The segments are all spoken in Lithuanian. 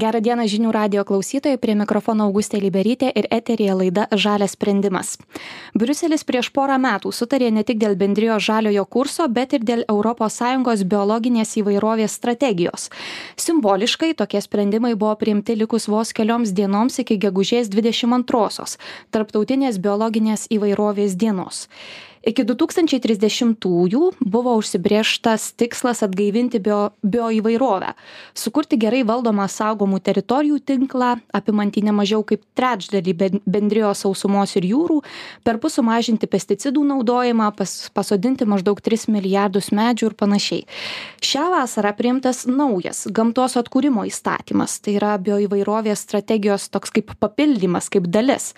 Gerą dieną žinių radio klausytojai, prie mikrofono Augustė Liberytė ir eterija laida Žalias sprendimas. Briuselis prieš porą metų sutarė ne tik dėl bendrijo žaliojo kurso, bet ir dėl ES biologinės įvairovės strategijos. Simboliškai tokie sprendimai buvo priimti likus vos kelioms dienoms iki gegužės 22-osios, tarptautinės biologinės įvairovės dienos iki du tūkstančiai trisdešimtųjų buvo užsibrėžtas tikslas atgaivinti bio bioįvairovę sukurti gerai valdomą saugomų teritorijų tinklą apimantį ne mažiau kaip trečdalį bendrijos sausumos ir jūrų perpus sumažinti pesticidų naudojimą pas pasodinti maždaug tris milijardus medžių ir panašiai. Šią vasarą priimtas naujas gamtos atkūrimo įstatymas tai yra bioįvairovės strategijos toks kaip papildymas kaip dalis.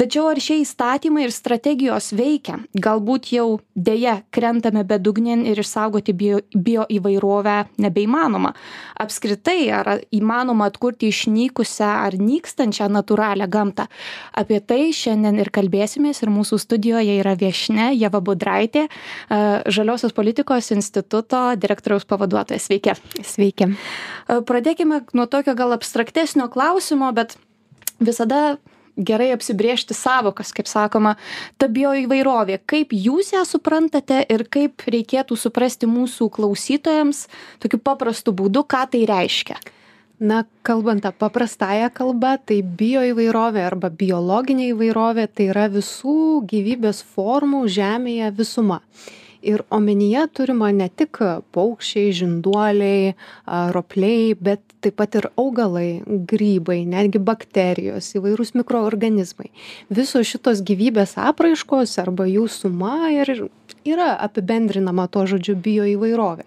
Tačiau ar šie įstatymai ir strategijos veikia? Gal galbūt jau deja krentame bedugnėn ir išsaugoti bio bioįvairovę nebeįmanoma. Apskritai ar įmanoma atkurti išnykusią ar nykstančią natūralią gamtą? Apie tai šiandien ir kalbėsimės ir mūsų studijoje yra viešnia ieva budraitė žaliosios politikos instituto direktoriaus pavaduotoja. Sveiki. Sveiki. Pradėkime nuo tokio gal abstraktesnio klausimo bet visada gerai apsibrėžti sąvokas kaip sakoma ta bioįvairovė. Kaip jūs ją suprantate ir kaip reikėtų suprasti mūsų klausytojams tokiu paprastu būdu ką tai reiškia? Na kalbant ta paprastąja kalba tai bioįvairovė arba biologinė įvairovė tai yra visų gyvybės formų žemėje visuma ir omenyje turima ne tik paukščiai žinduoliai ropliai bet taip pat ir augalai grybai netgi bakterijos įvairūs mikroorganizmai. Visos šitos gyvybės apraiškos arba jų suma ir yra apibendrinama tuo žodžiu bioįvairovė.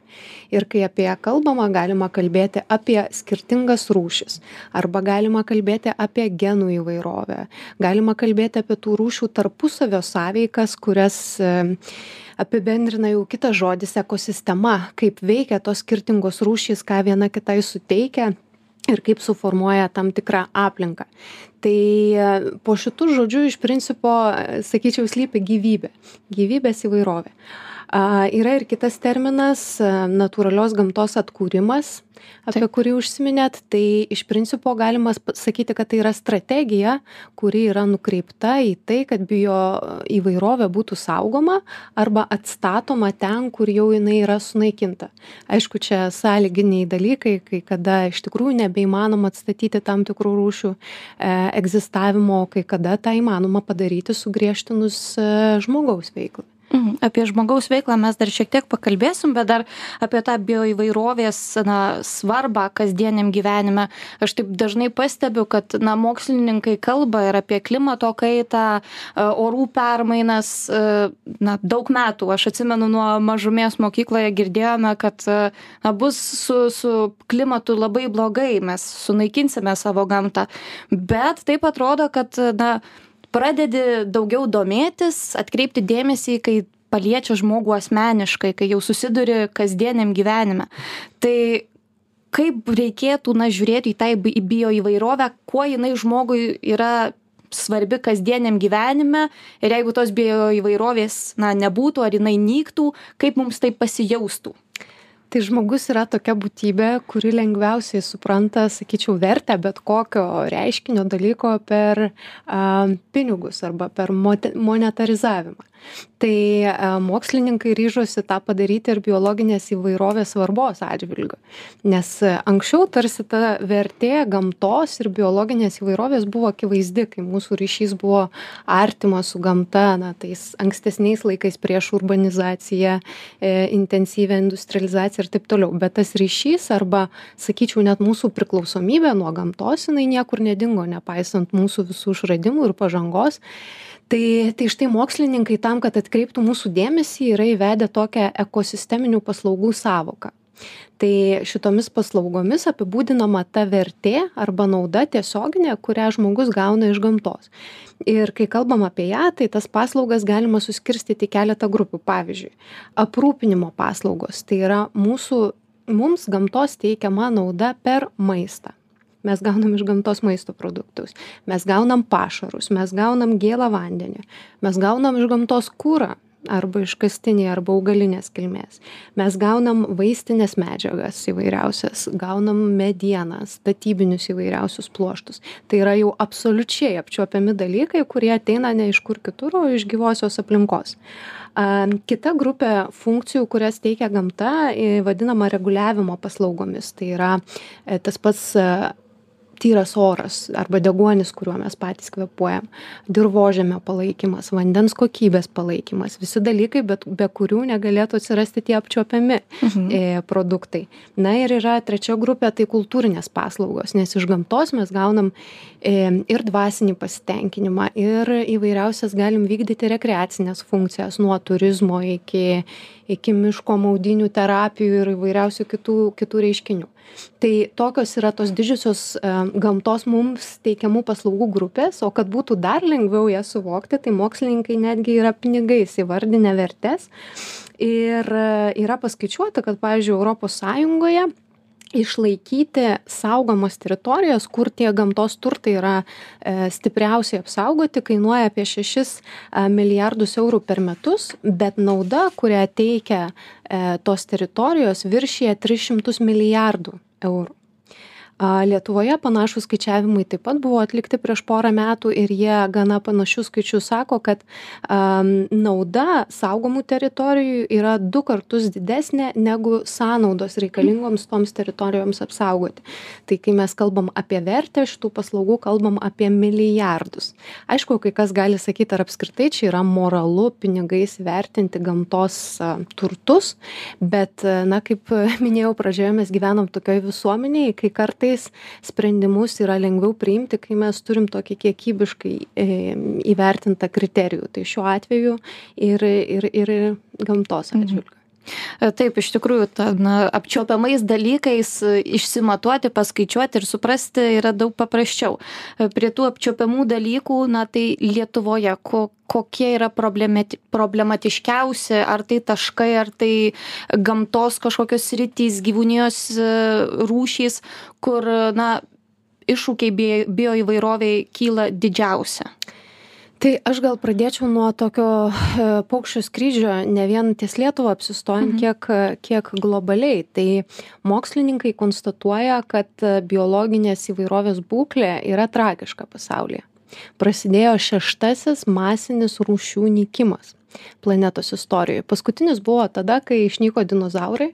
Ir kai apie ją kalbama galima kalbėti apie skirtingas rūšis. Arba galima kalbėti apie genų įvairovę. Galima kalbėti apie tų rūšių tarpusavio sąveikas kurias apibendrina jau kitas žodis ekosistema. Kaip veikia tos skirtingos rūšys ką viena kitai suteikia ir kaip suformuoja tam tikrą aplinką. Tai po šitu žodžiu iš principo sakyčiau slypi gyvybė. Gyvybės įvairovė a yra ir kitas terminas natūralios gamtos atkūrimas apie kurį užsiminėt. Tai iš principo galima sakyti kad tai yra strategija kuri yra nukreipta į tai kad bioįvairovė būtų saugoma arba atstatoma ten kur jau jinai yra sunaikinta. Aišku čia sąlyginiai dalykai kai kada iš tikrųjų nebeįmanoma atstatyti tam tikrų rūšių e, egzistavimo kai kada tą įmanoma padaryti sugriežtinus e, žmogaus veiklą Mhm. Apie žmogaus veiklą mes dar šiek tiek pakalbėsim, bet dar apie tą bioįvairovės na, svarbą kasdieniam gyvenime. Aš taip dažnai pastebiu, kad na, mokslininkai kalba ir apie klimato kaitą, e, orų permainas e, na, daug metų. Aš atsimenu nuo mažumės mokykloje girdėjome, kad e, na, bus su, su klimatu labai blogai, mes sunaikinsime savo gamtą. Bet taip atrodo, kad na, pradedi daugiau domėtis atkreipti dėmesį kai paliečia žmogų asmeniškai kai jau susiduri kasdieniam gyvenime. Tai kaip reikėtų na žiūrėti į tą į bioįvairovę kuo jinai žmogui yra svarbi kasdieniam gyvenime ir jeigu tos bioįvairovės na nebūtų ar jinai nyktų kaip mums tai pasijaustų tai žmogus yra tokia būtybė kuri lengviausiai supranta sakyčiau vertę bet kokio reiškinio dalyko per a pinigus arba per monetarizavimą. Tai e, mokslininkai ryžosi tą padaryti ir biologinės įvairovės svarbos atžvilgiu. Nes anksčiau tarsi ta vertė gamtos ir biologinės įvairovės buvo akivaizdi kai mūsų ryšys buvo artimas su gamta na tais ankstesniais laikais prieš urbanizaciją e, intensyvią industrializaciją ir taip toliau. Bet tas ryšys arba sakyčiau net mūsų priklausomybė nuo gamtos jinai niekur nedingo nepaisant mūsų visų išradimų ir pažangos. Tai tai štai mokslininkai tam kad atkreiptų mūsų dėmesį yra įvedę tokią ekosisteminių paslaugų sąvoką tai šitomis paslaugomis apibūdinama ta vertė arba nauda tiesioginė kurią žmogus gauna iš gamtos. Ir kai kalbam apie ją tai tas paslaugas galima suskirstyt į keletą grupių. Pavyzdžiui aprūpinimo paslaugos. Tai yra mūsų mums gamtos teikiama nauda per maistą. Mes gaunam iš gamtos maisto produktus. Mes gaunam pašarus. Mes gaunam gėlą vandenį. Mes gaunam iš gamtos kurą arba iškastiniai arba augalinės kilmės. Mes gaunam vaistines medžiagas įvairiausias gaunam medieną statybinius įvairiausius pluoštus. Tai yra jau absoliučiai apčiuopiami dalykai kurie ateina ne iš kur kitur o iš gyvosios aplinkos. A kita grupė funkcijų kurias teikia gamta vadinama reguliavimo paslaugomis. Tai yra e, tas pats tyras oras arba deguonis kuriuo mes patys kvėpuojam dirvožemio palaikymas vandens kokybės palaikymas visi dalykai bet be kurių negalėtų atsirasti tie apčiuopiami mhm. E, produktai. Na ir yra trečia grupė tai kultūrinės paslaugos nes iš gamtos mes gaunam e, ir dvasinį pasitenkinimą ir įvairiausias galim vykdyti rekreacines funkcijas nuo turizmo iki iki miško maudynių terapijų ir įvairiausių kitų kitų reiškinių tai tokios yra tos didžiosios e, gamtos mums teikiamų paslaugų grupės o kad būtų dar lengviau jas suvokti tai mokslininkai netgi yra pinigais įvardinę vertes. Ir e, yra paskaičiuota kad pavyzdžiui europos sąjungoje išlaikyti saugomas teritorijas kur tie gamtos turtai yra e, stipriausiai apsaugoti kainuoja apie šešis e, milijardus eurų per metus bet nauda kurią teikia e, tos teritorijos tris šimtus milijardų eurų lietuvoje panašūs skaičiavimai taip pat buvo atlikti prieš porą metų ir jie gana panašius skaičius sako kad am nauda saugomų teritorijų yra du kartus didesnė negu sąnaudos reikalingoms toms teritorijoms apsaugoti. Tai kai mes kalbam apie vertę šitų paslaugų kalbam apie milijardus. Aišku kai kas gali sakyt ar apskritai čia yra moralu pinigais vertinti gamtos turtus bet na kaip minėjau pradžioje mes gyvenam tokioj visuomenėj kai kartais kartais sprendimus yra lengviau priimti, kai mes turim tokį kiekybiškai e, įvertintą kriterijų. Tai šiuo atveju ir, ir, ir gamtos atžvilgiu. E, taip, iš tikrųjų, ta, na, apčiopiamais dalykais e, išsimatuoti, paskaičiuoti ir suprasti yra daug paprasčiau. E, prie tų apčiopiamų dalykų, na, tai Lietuvoje, ko, kokie yra problemati, problematiškiausi, ar tai taškai, ar tai gamtos kažkokios rytys, gyvūnijos rūšys, kur, na, iššūkiai bioįvairoviai kyla didžiausia tai aš gal pradėčiau nuo tokio e, paukščio skrydžio ne vien ties lietuva apsistojant mhm. kiek kiek globaliai. Tai mokslininkai konstatuoja kad biologinės įvairovės būklė yra tragiška pasaulyje. Prasidėjo šeštasis masinis rūšių nykimas planetos istorijoj. Paskutinis buvo tada kai išnyko dinozaurai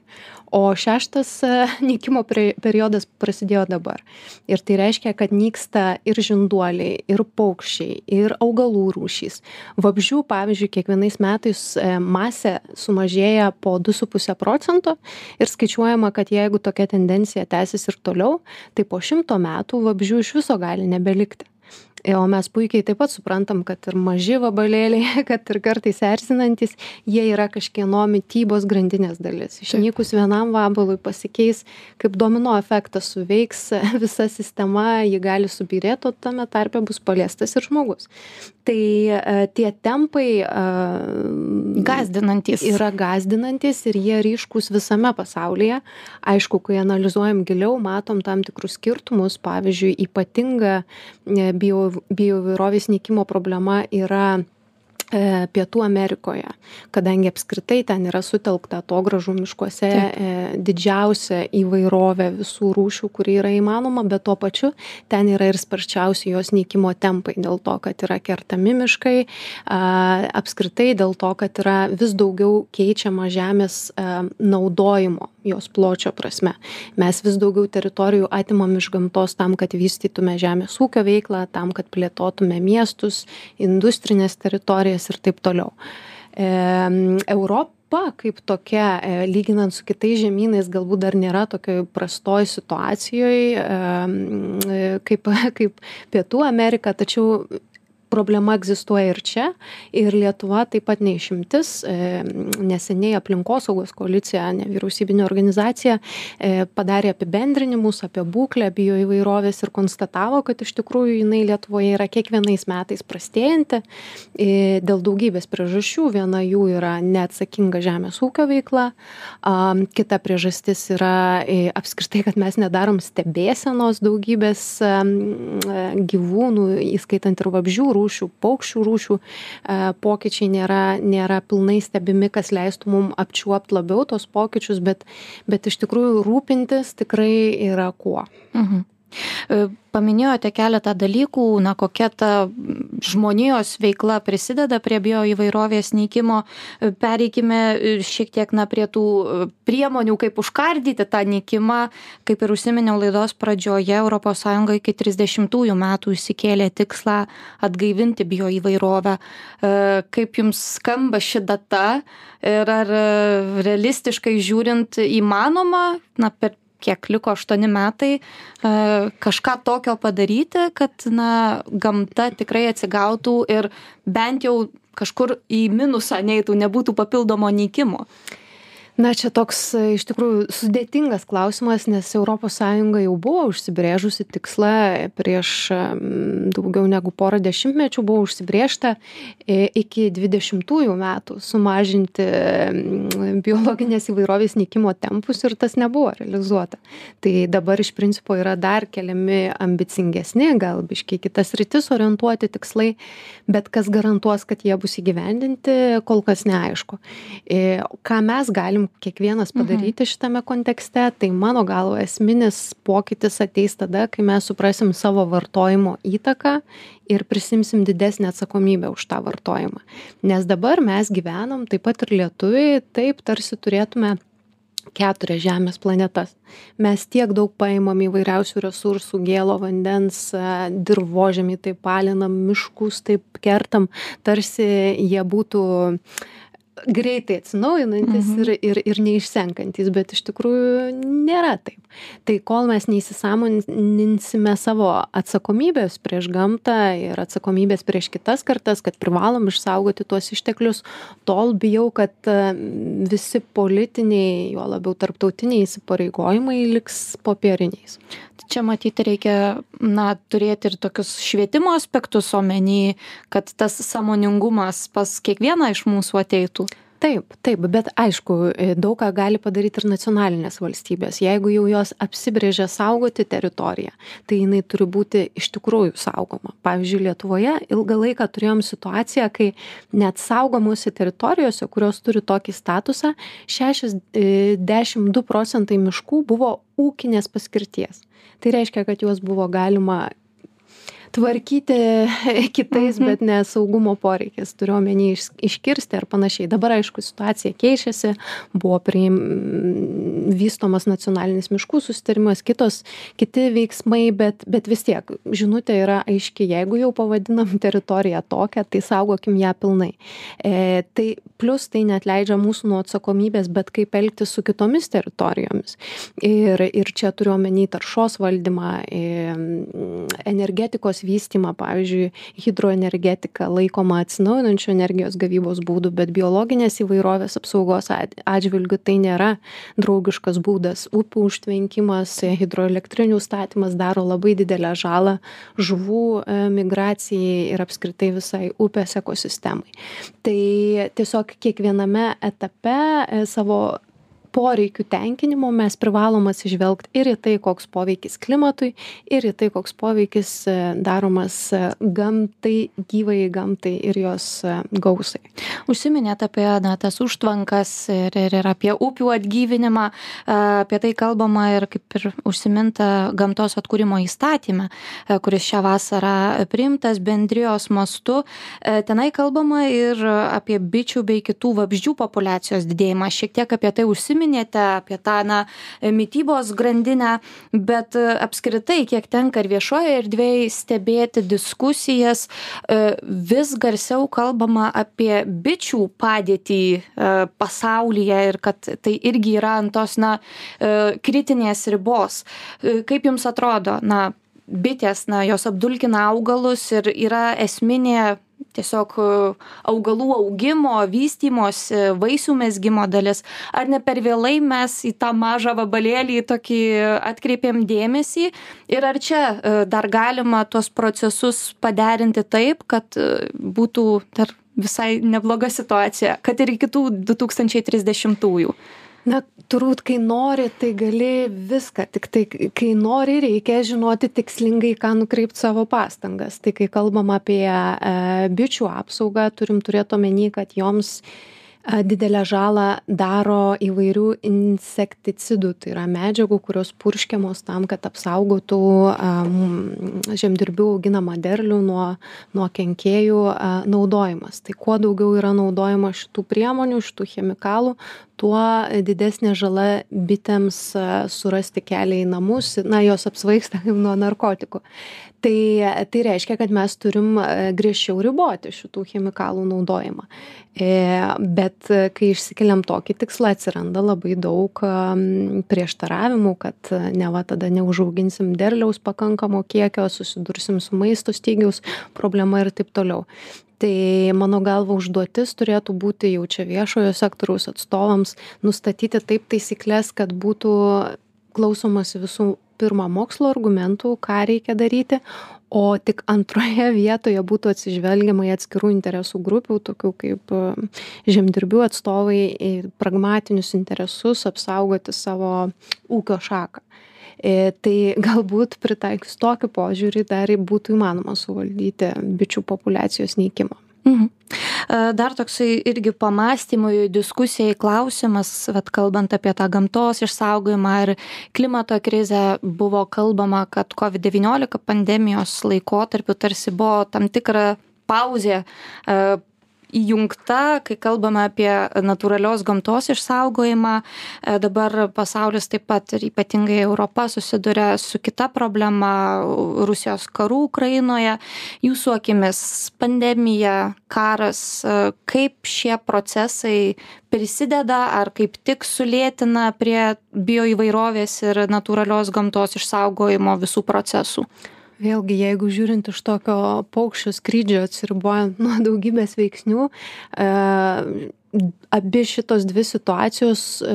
o šeštas e, nykimo periodas prasidėjo dabar. Ir tai reiškia kad nyksta ir žinduoliai ir paukščiai ir augalų rūšys. Vabzdžių pavyzdžiui kiekvienais metais e, masė sumažėja po du su puse procento ir skaičiuojama kad jeigu tokia tendencija tęsis ir toliau tai po šimto metų vabzdžių iš viso gali nebelikti o mes puikiai taip pat suprantam kad ir maži vabalėliai kad ir kartais erzinantys jie yra kažkieno mitybos grandinės dalis. Išnykus vienam vabalui pasikeis kaip domino efektas suveiks visa sistema ji gali subyrėt o tame tarpe bus paliestas ir žmogus. Tai e, tie tempai gąsdinantys yra gąsdinantys ir jie ryškūs visame pasaulyje. Aišku kai analizuojam giliau matom tam tikrus skirtumus. Pavyzdžiui ypatinga e, bio bioįvairovės nykimo problema yra pietų amerikoje kadangi apskritai ten yra sutelkta atogrąžų miškuose e, didžiausia įvairovė visų rūšių kuri yra įmanoma bet tuo pačiu ten yra ir sparčiausi jos nykimo tempai dėl to kad yra kertami miškai apskritai dėl to kad yra vis daugiau keičiama žemės e, naudojimo jos pločio prasme. Mes vis daugiau teritorijų atimam iš gamtos tam kad vystytume žemės ūkio veiklą tam kad plėtotume miestus industrines teritorijas valstybės ir taip toliau. E, Europa kaip tokia, e, lyginant su kitais žemynais, galbūt dar nėra tokioj prastoj situacijoje kaip, kaip Pietų Amerika, tačiau problema egzistuoja ir čia. Ir lietuva taip pat ne išimtis e, neseniai aplinkosaugos koalicija nevyriausybinė organizacija e, padarė apibendrinimus apie būklę bioįvairovės ir konstatavo kad iš tikrųjų jinai lietuvoje yra kiekvienais metais prastėjanti e, dėl daugybės priežasčių. Viena jų yra neatsakinga žemės ūkio veikla kita priežastis yra apskritai kad mes nedarom stebėsenos daugybės gyvūnų įskaitant ir vabzdžių rūšių paukščių rūšių e, pokyčiai nėra nėra pilnai stebimi kas leistų mum apčiuopt labiau tuos pokyčius bet bet iš tikrųjų rūpintis tikrai yra kuo mhm. E, paminėjote keletą dalykų, na, kokia ta žmonijos veikla prisideda prie bioįvairovės nykimo. E, pereikime šiek tiek na, prie tų e, priemonių, kaip užkardyti tą nykimą. Kaip ir užsiminiau laidos pradžioje, ES iki 30 metų įsikėlė tikslą atgaivinti bioįvairovę. Kaip jums skamba ši data ir ar realistiškai žiūrint įmanoma na, per kiek liko aštuoni metai, e, kažką tokio padaryti, kad na, gamta tikrai atsigautų ir bent jau kažkur į minusą neitų, nebūtų papildomo nykimo na čia toks e, iš tikrųjų sudėtingas klausimas nes europos sąjunga jau buvo užsibrėžusi tikslą prieš daugiau negu porą dešimtmečių buvo užsibrėžta e, iki dvidešimtųjų metų sumažinti biologinės įvairovės nykimo tempus ir tas nebuvo realizuota. Tai dabar iš principo yra dar keliami ambicingesni gal biškį į kitas sritis orientuoti tikslai bet kas garantuos kad jie bus įgyvendinti kol kas neaišku. E, ką mes galim galim kiekvienas mhm. padaryti šitame kontekste tai mano galva esminis pokytis ateis tada kai mes suprasim savo vartojimo įtaką ir prisiimsim didesnę atsakomybę už tą vartojimą nes dabar mes gyvenam taip pat ir lietuviai taip tarsi turėtume keturias žemės planetas. Mes tiek daug paimam įvairiausių resursų, gėlo vandens, dirbožėmį taip alinam, miškus taip kertam, tarsi jie būtų greitai atsinaujinantys mhm. ir, ir, ir neišsenkantys, bet iš tikrųjų nėra taip. Tai kol mes neįsisamoninsime savo atsakomybės prieš gamtą ir atsakomybės prieš kitas kartas, kad privalom išsaugoti tuos išteklius, tol bijau, kad visi politiniai, juo labiau tarptautiniai įsipareigojimai liks popieriniais čia matyt reikia na turėti ir tokius švietimo aspektus omeny kad tas sąmoningumas pas kiekvieną iš mūsų ateitų taip taip bet aišku e, daug ką gali padaryt ir nacionalinės valstybės. Jeigu jau jos apsibrėžė saugoti teritoriją tai jinai turi būti iš tikrųjų saugoma. Pavyzdžiui lietuvoje ilgą laiką turėjom situaciją kai net saugomose teritorijose kurios turi tokį statusą šešiasdešim du procentai miškų buvo ūkinės paskirties. Tai reiškia kad juos buvo galima tvarkyti kitais, mhm. bet ne saugumo poreikis, turiu omeny iš, iškirsti ar panašiai. Dabar, aišku, situacija keičiasi, buvo priim, vystomas nacionalinis miškų sustarimas, kitos, kiti veiksmai, bet, bet vis tiek žinutė yra aiški, jeigu jau pavadinam teritoriją tokią, tai saugokim ją pilnai. E, tai plus tai net leidžia mūsų nuo atsakomybės, bet kaip elgtis su kitomis teritorijomis. Ir, ir čia turiu omeny taršos valdymą, energetikos vystymą pavyzdžiui hidroenergetika laikoma atsinaujinančių energijos gavybos būdu bet biologinės įvairovės apsaugos atžvilgiu tai nėra draugiškas būdas upių užtvenkimas hidroelektrinių statymas daro labai didelę žalą žuvų migracijai ir apskritai visai upės ekosistemai tai tiesiog kiekviename etape e, savo poreikių tenkinimo mes privalom atsižvelgt ir į tai koks poveikis klimatui ir į tai koks poveikis e, daromas e, gamtai gyvajai gamtai ir jos e, gausai. Užsiminėt apie na tas užtvankas ir ir ir apie upių atgyvinimą apie tai kalbama ir kaip ir užsiminta gamtos atkūrimo įstatyme kuris šią vasarą priimtas bendrijos mastu. Tenai kalbama ir apie bičių bei kitų vabzdžių populiacijos didėjimą. Šiek tiek apie tai užsiminėt užsiminėte apie tą na mitybos grandinę bet e, apskritai kiek tenka ir viešojoj erdvėj stebėti diskusijas e, vis garsiau kalbama apie bičių padėtį e, pasaulyje ir kad tai irgi yra ant tos na kritinės ribos. Kaip jums atrodo na bitės na jos apdulkina augalus ir yra esminė tiesiog e, augalų augimo vystymosi vaisių mezgimo dalis. Ar ne per vėlai mes į tą mažą vabalėlį tokį atkreipėm dėmesį? Ir ar čia e, dar galima tuos procesus paderinti taip kad e, būtų dar visai nebloga situacija kad ir iki tų du tūkstančiai trisdešimtųjų na turbūt kai nori tai gali viską. Tiktai kai nori reikia žinoti tikslingai į ką nukreipt savo pastangas. Tai kai kalbam apie e, bičių apsaugą turim turėt omeny kad joms didelę žalą daro įvairių insekticidų. Tai yra medžiagų kurios purškiamos tam kad apsaugotų žemdirbių auginamą derlių nuo nuo kenkėjų naudojimas. Tai kuo daugiau yra naudojama šitų priemonių šitų chemikalų tuo didesnė žala bitėms surasti kelią į namus. Na jos apsvaigsta nuo narkotikų tai tai reiškia kad mes turim griežčiau riboti šitų chemikalų naudojimą. E, bet kai išsikeliam tokį tikslą atsiranda labai daug prieštaravimų kad neva tada neužauginsim derliaus pakankamo kiekio susidursim su maisto stygiaus problema ir taip toliau. Tai mano galva užduotis turėtų būti jau čia viešojo sektoriaus atstovams nustatyti taip taisykles kad būtų klausomasi visų pirma mokslo argumentų ką reikia daryti o tik antroje vietoje būtų atsižvelgiama į atskirų interesų grupių tokių kaip žemdirbių atstovai pragmatinius interesus apsaugoti savo ūkio šaką. E, tai galbūt pritaikius tokį požiūrį dar būtų įmanoma suvaldyti bičių populiacijos nykimą Mhm. E, dar toksai irgi pamastymui, diskusijai klausimas, vat, kalbant apie tą gamtos išsaugojimą ir klimato krizę, buvo kalbama, kad COVID-19 pandemijos laikotarpiu tarsi buvo tam tikra pauzė e, įjungta kai kalbame apie natūralios gamtos išsaugojimą e, dabar pasaulis taip pat ir ypatingai europa susiduria su kita problema rusijos karu ukrainoje. Jūsų akimis pandemija karas e, kaip šie procesai prisideda ar kaip tik sulėtina prie bioįvairovės ir natūralios gamtos išsaugojimo visų procesų vėlgi jeigu žiūrint iš tokio paukščio skrydžio atsiribojant nuo daugybės veiksnių e, abi šitos dvi situacijos e,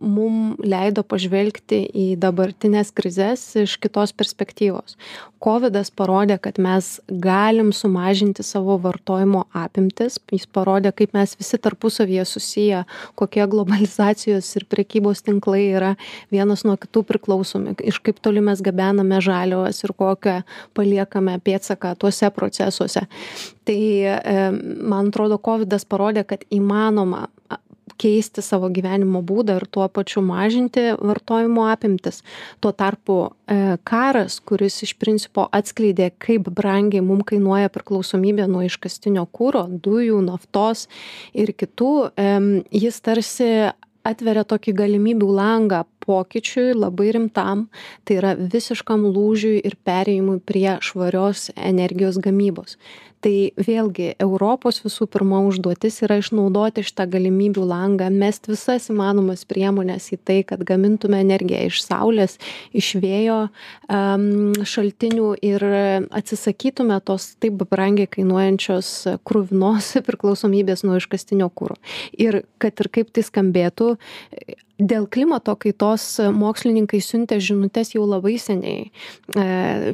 mum leido pažvelgti į dabartines krizes iš kitos perspektyvos. Kovidas parodė kad mes galim sumažinti savo vartojimo apimtis jis parodė kaip mes visi tarpusavyje susiję kokie globalizacijos ir prekybos tinklai yra vienas nuo kitų priklausomi iš kaip toli mes gabename žaliavas ir kokią paliekame pėdsaką tuose procesuose. Tai e, man atrodo kovidas parodė kad įmanoma keisti savo gyvenimo būdą ir tuo pačiu mažinti vartojimo apimtis. Tuo tarpu e, karas kuris iš principo atskleidė kaip brangiai mum kainuoja priklausomybė nuo iškastinio kuro dujų naftos ir kitų jis tarsi atveria tokį galimybių langą pokyčiui labai rimtam tai yra visiškam lūžiui ir perėjimui prie švarios energijos gamybos tai vėlgi europos visų pirma užduotis yra išnaudoti šitą galimybių langą mest visas įmanomas priemones į tai kad gamintume energiją iš saulės iš vėjo am šaltinių ir atsisakytume tos taip brangiai kainuojančios kruvinos priklausomybės nuo iškastinio kuro. Ir kad ir kaip tai skambėtų dėl klimato kaitos mokslininkai siuntė žinutes jau labai seniai. E,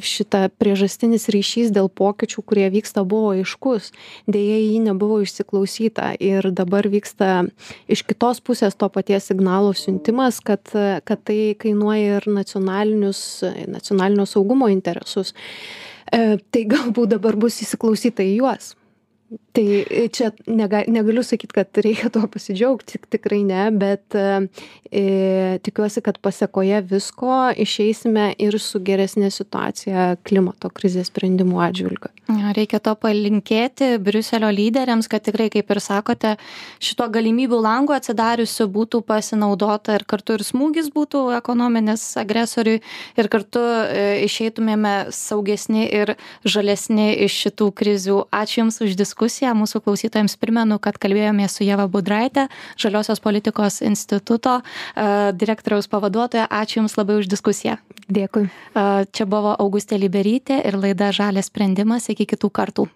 šita priežastinis ryšys dėl pokyčių kurie vyksta buvo aiškus. Deja jį nebuvo įsiklausyta ir dabar vyksta iš kitos pusės to paties signalo siuntimas kad kad tai kainuoja ir nacionalinio saugumo interesus. E, tai galbūt dabar bus įsiklausyta į juos tai čia nega negaliu sakyt kad reikia tuo pasidžiaugt tik tikrai ne bet e, tikiuosi kad pasekoje visko išeisime ir su geresne situacija klimato krizės sprendimų atžvilgiu. Reikia to palinkėti briuselio lyderiams kad tikrai kaip ir sakote šituo galimybių langu atsidariusiu būtų pasinaudota ir kartu ir smūgis būtų ekonominis agresoriui ir kartu e, išeitumėme saugesni ir žalesni iš šitų krizių. Ačiū jums už diskusiją mūsų klausytojams primenu kad kalbėjomės su ieva budraite žaliosios politikos instituto e, direktoriaus pavaduotoja. Ačiū jums labai už diskusiją. Dėkui. E, čia buvo augustė liberytė ir laida žalias sprendimas. Iki kitų kartų